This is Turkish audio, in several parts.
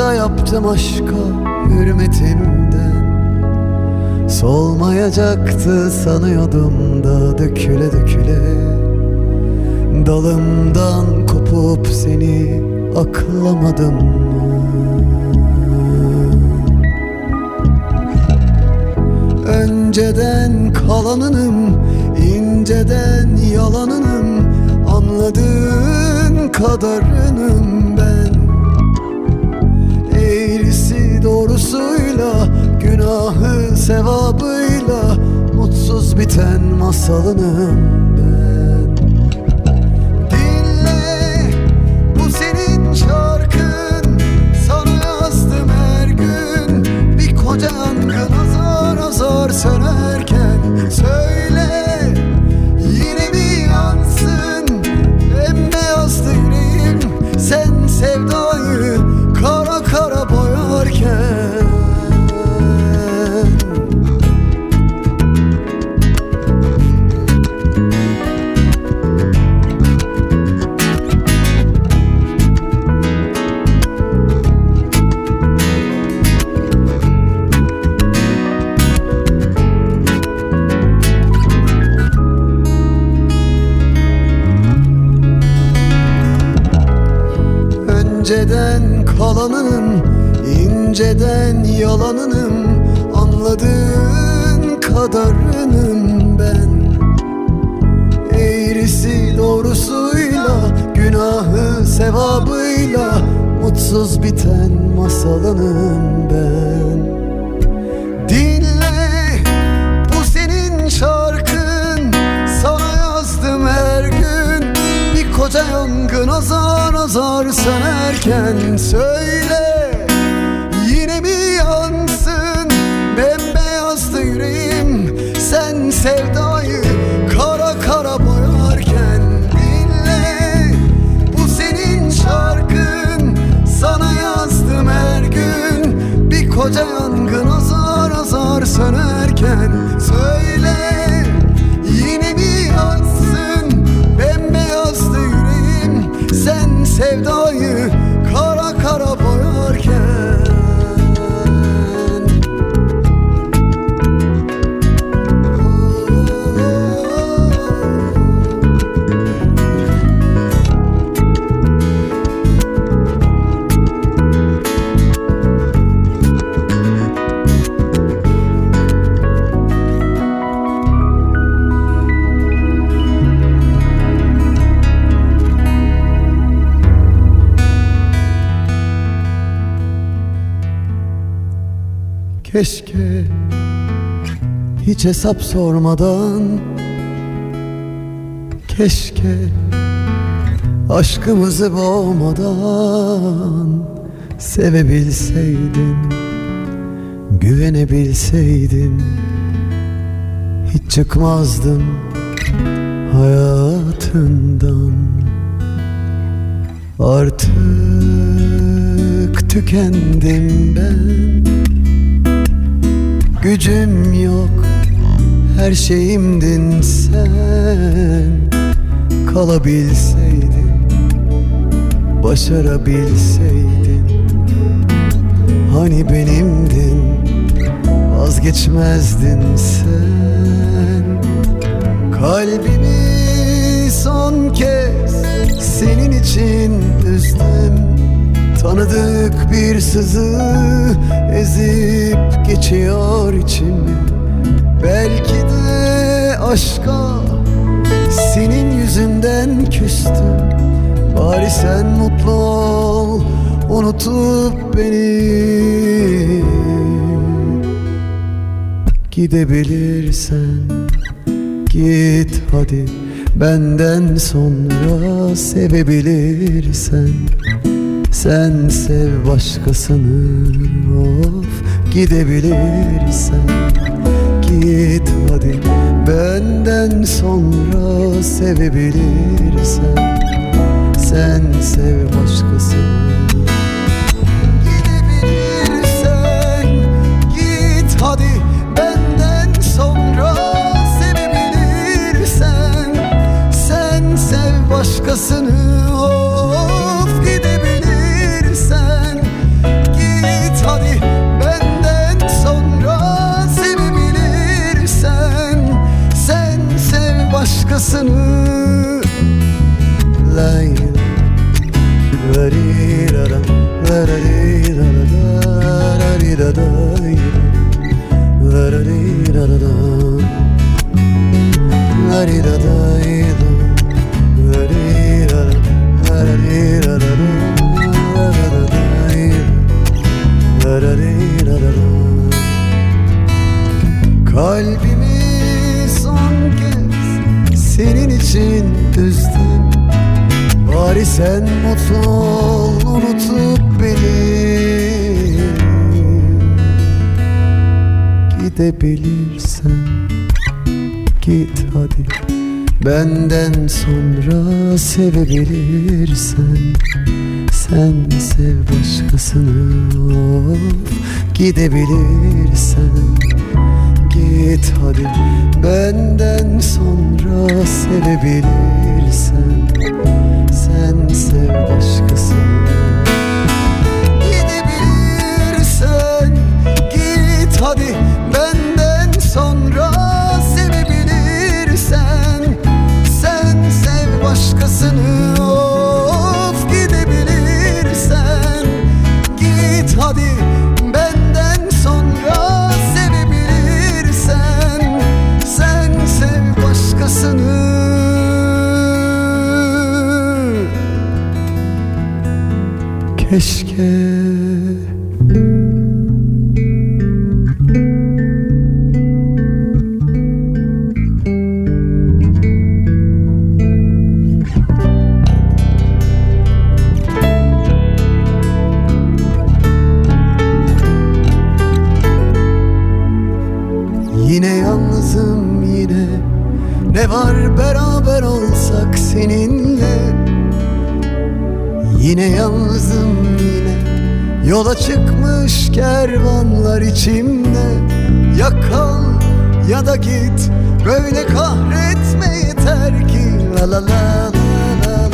yaptımsa yaptım aşka hürmetimden. Solmayacaktı sanıyordum da döküle döküle. Dalımdan kopup seni aklamadım? Önceden kalanınım, inceden yalanınım. Anladığın kadarınım ben doğrusuyla, günahı sevabıyla Mutsuz biten masalınım azar sönerken Söyle. Yine mi yansın? Bembeyazdı yüreğim. Sen sevdayı kara kara boyarken Dinle. Bu senin şarkın. Sana yazdım her gün. Bir koca yangın azar azar sönerken Söyle hiç hesap sormadan Keşke aşkımızı boğmadan Sevebilseydin, güvenebilseydin. Hiç çıkmazdım hayatından. Artık tükendim ben Gücüm yok her şeyimdin sen. Kalabilseydin başarabilseydin. Hani benimdin vazgeçmezdin sen. Kalbimi son kez senin için üzdüm Tanıdık bir sızı ezip geçiyor içimi. Belki de aşka senin yüzünden küstüm. Bari sen mutlu ol unutup beni. Gidebilirsen git hadi. Benden sonra sevebilirsen Sen sev başkasını of Gidebilirsen. Git hadi Benden sonra sevebilirsen. Sen sev başkasını. Gidebilirsen git hadi Benden sonra sevebilirsen. Sen sev başkasını sınır Lay la di da da la da di da da da la di da da la da di da da da la di da da sonra sevebilirsen Sen sev başkasını Gidebilirsen. Git hadi Benden sonra sevebilirsen Sen sev başkasını beraber olsak seninle. Yine yalnızım yine. Yola çıkmış kervanlar içimde. Ya kal ya da git. Böyle kahretme yeter ki. La la la la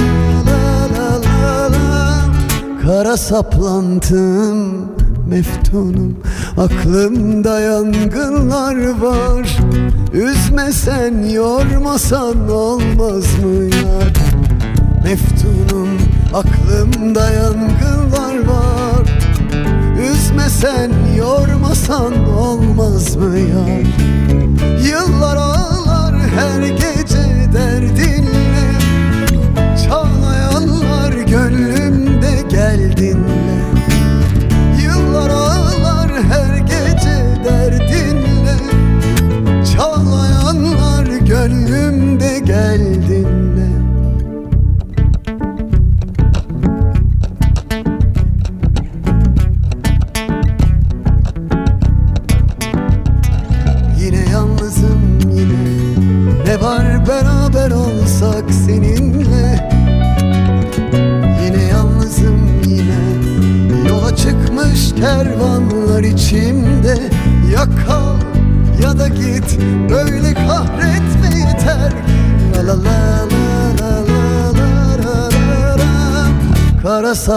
la la la la Kara saplantım meftunum. Aklımda yangınlar var. Üzmesen yormasan olmaz mı yar Meftunum aklımda yangınlar var. Üzmesen yormasan olmaz mı yar Yıllar ağlar her gece derdinle. Çağlayanlar gönlümde gel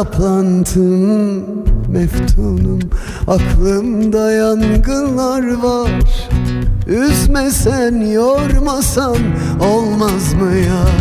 saplantım meftunum. Aklımda yangınlar var. Üzmesen yormasan olmaz mı yar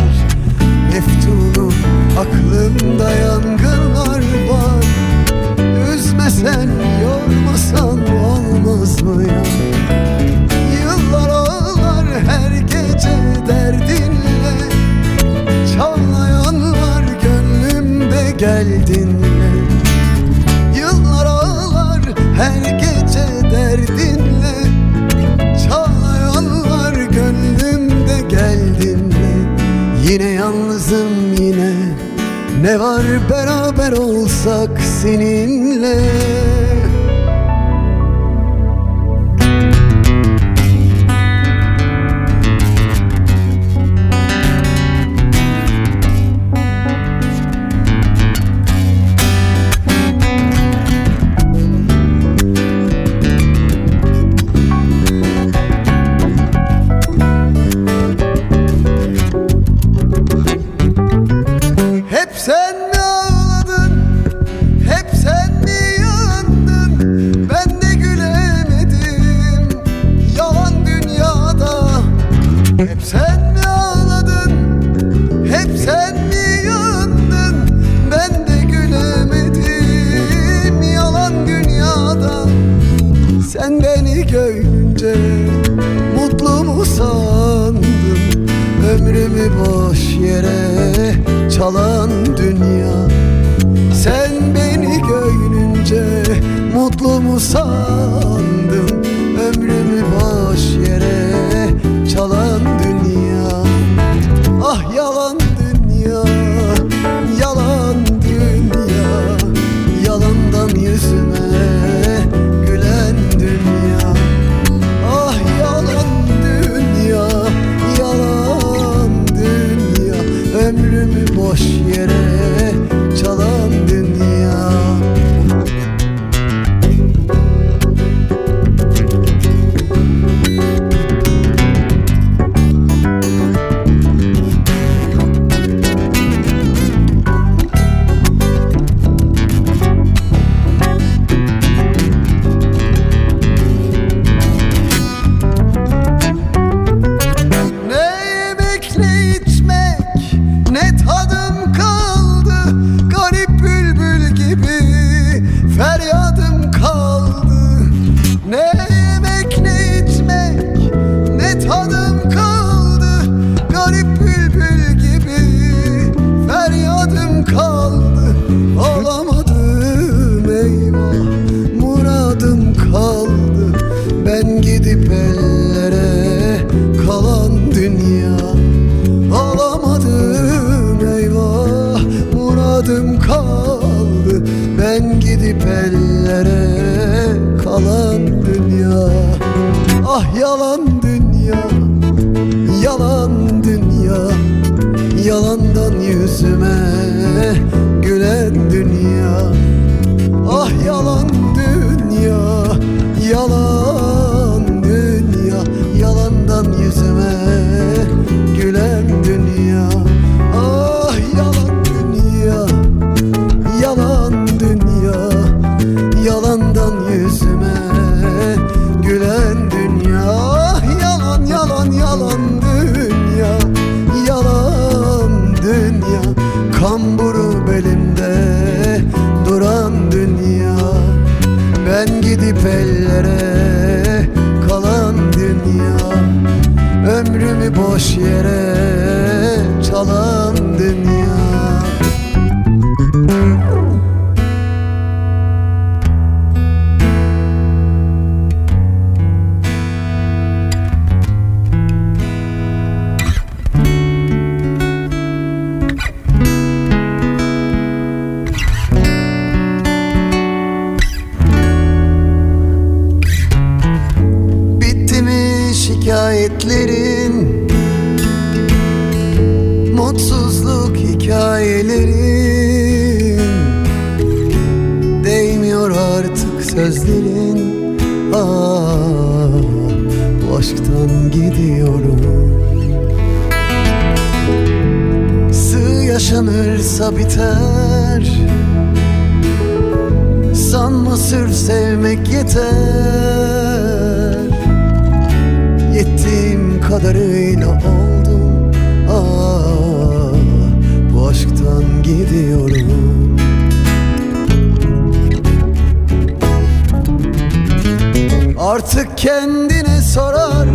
olsa biter. Sanma sırf sevmek yeter. Yettiğim kadarıyla oldum. Aa, Bu aşktan gidiyorum. Artık kendine sorar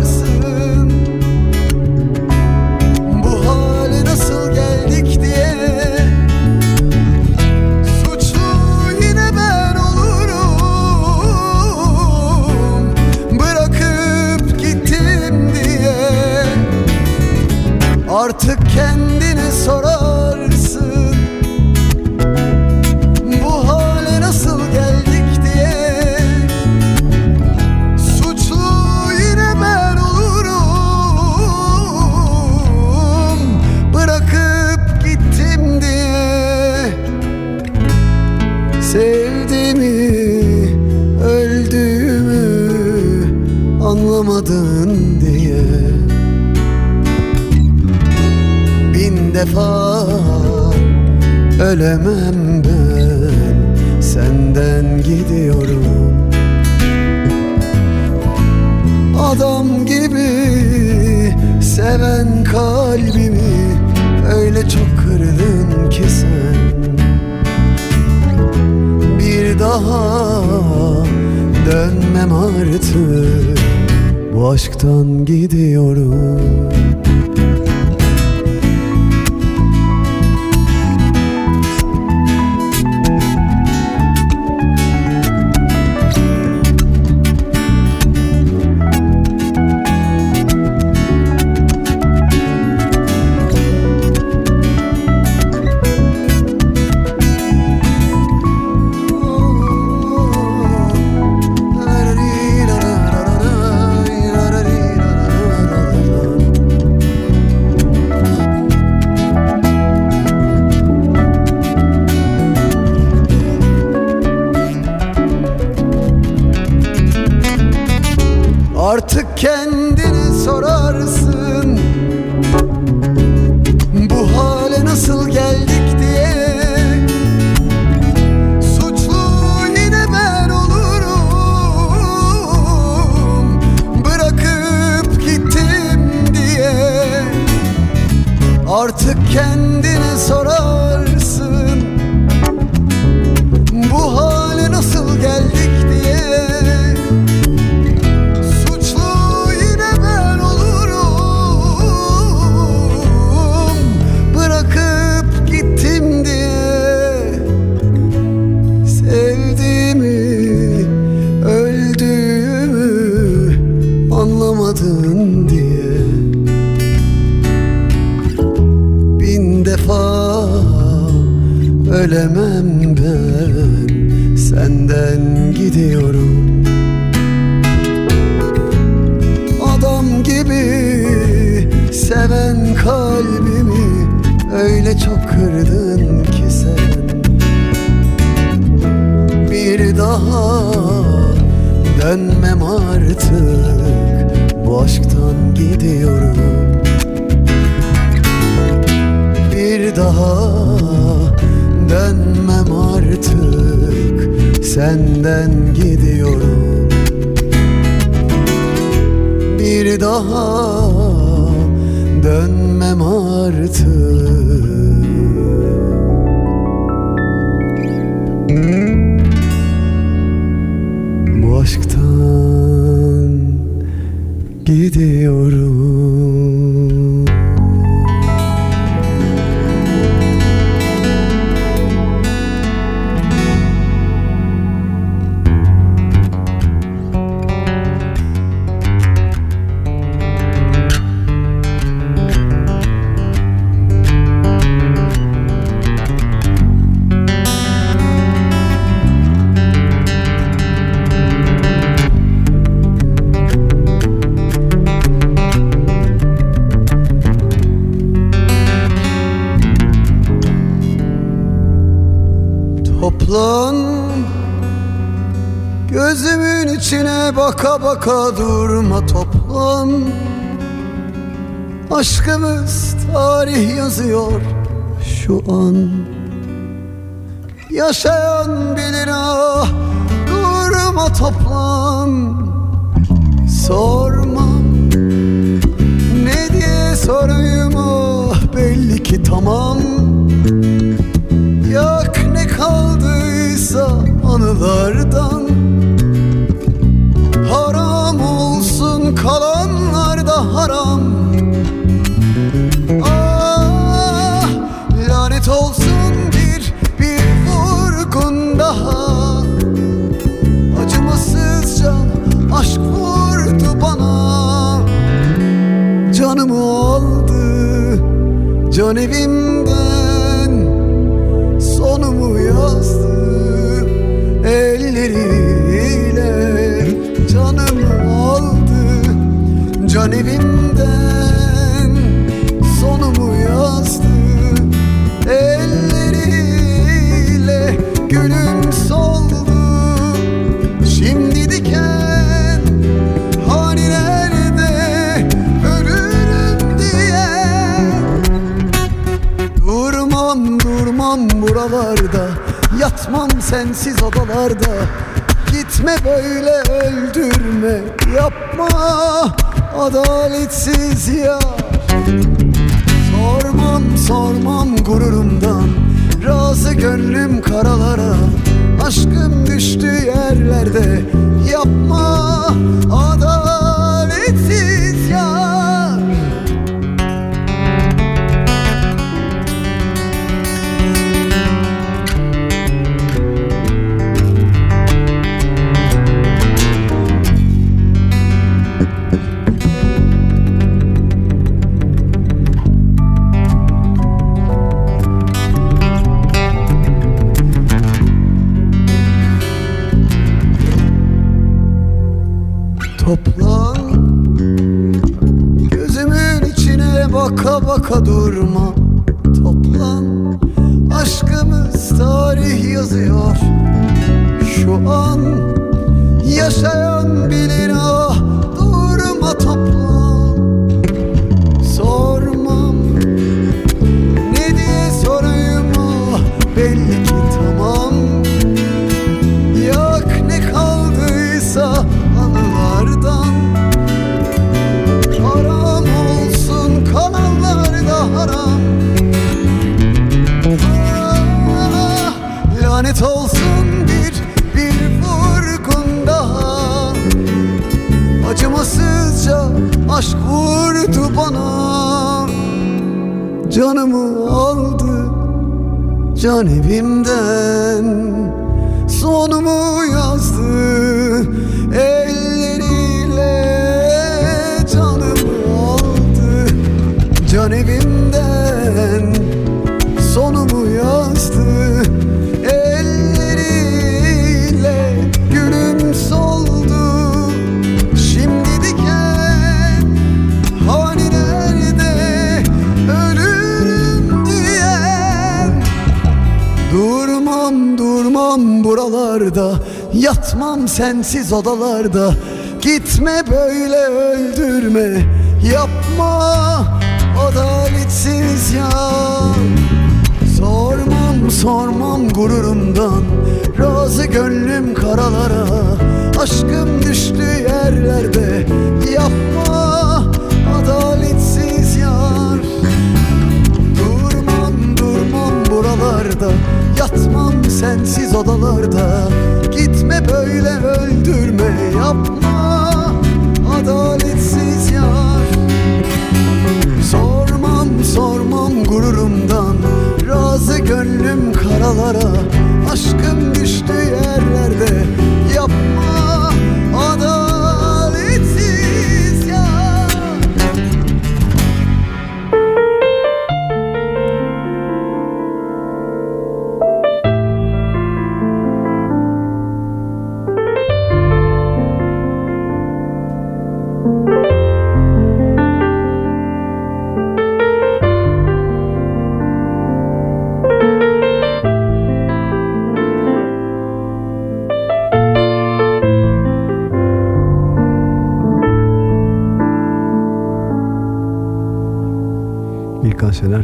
dönmem artık. Bu aşktan gidiyorum Artık kendine sorarsın. Bu hale nasıl geldik diye. Suçlu yine ben olurum. Bırakıp gittim diye. Artık kendine ölemem ben Senden gidiyorum. Adam gibi seven kalbimi Öyle çok kırdın ki sen. Bir daha dönmem artık Bu aşktan gidiyorum. Bir daha dönmem artık Senden gidiyorum. Bir daha dönmem artık. Bu aşktan gidiyorum baka durma toplan Aşkımız tarih yazıyor şu an. Yaşayan bilir ah Durma toplan Sorma. Ne diye sorayım ah Belli ki tamam. Yak ne kaldıysa anılardan can evimden Sonumu yazdı elleriyle. Canımı aldı can evimden Ah, Lanet olsun bir bir vurgun Acımasızca aşk vurdu bana. Canımı aldı can evimden Yatmam sensiz odalarda. Gitme böyle öldürme. Yapma adaletsiz ya. Sormam sormam gururumdan. Razı gönlüm karalara. Aşkım düştü yerlerde. Yapma adaletsiz yar. Durmam durmam buralarda Yatmam sensiz odalarda. Gitme böyle öldürme Yapma. Adaletsiz yar. Sormam sormam gururumdan. Razı gönlüm karalara. Aşkım düştü yerlerde Yapma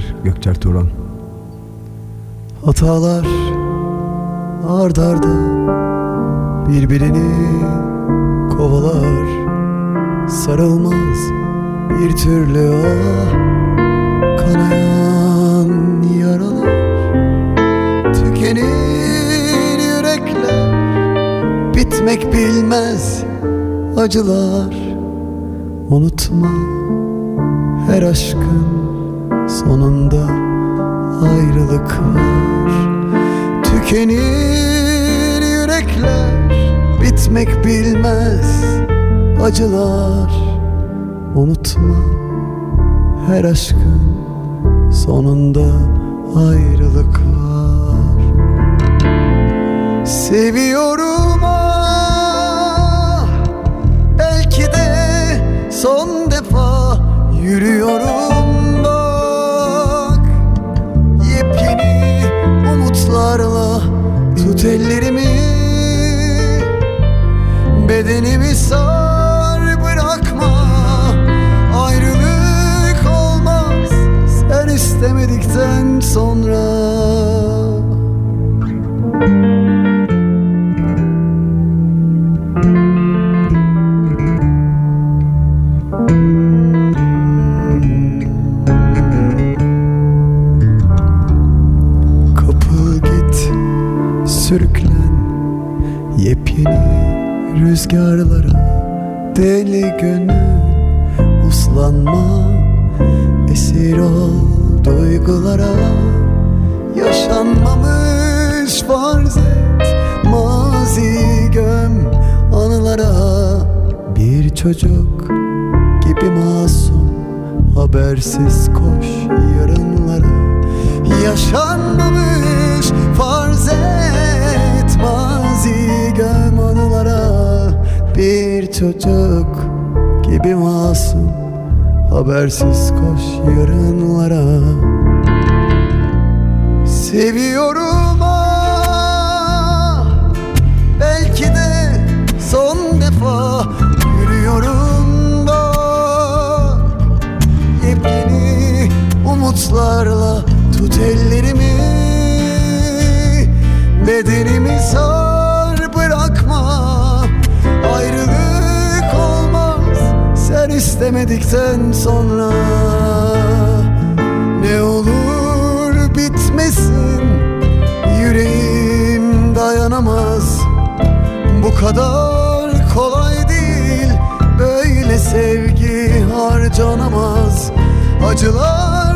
Şener, Gökçer Turan. Hatalar ard arda birbirini kovalar. Sarılmaz bir türlü ah kanayan yaralar. Tükenir yürekler bitmek bilmez acılar. Unutma her aşkın sonunda ayrılık var. Tükenir yürekler bitmek bilmez acılar. Unutma her aşkın sonunda ayrılık var. Seviyorum ah belki de son defa yürüyorum tut Habersiz koş yarınlara. Yaşanmamış farz et Mazi göm anılara. Bir çocuk gibi masum Habersiz koş yarınlara. Seviyorum ah Belki de son defa umutlarla Tut ellerimi. Bedenimi sar bırakma. Ayrılık olmaz Sen istemedikten sonra. Ne olur bitmesin Yüreğim dayanamaz. Bu kadar kolay değil Böyle sevgi harcanamaz. Acılar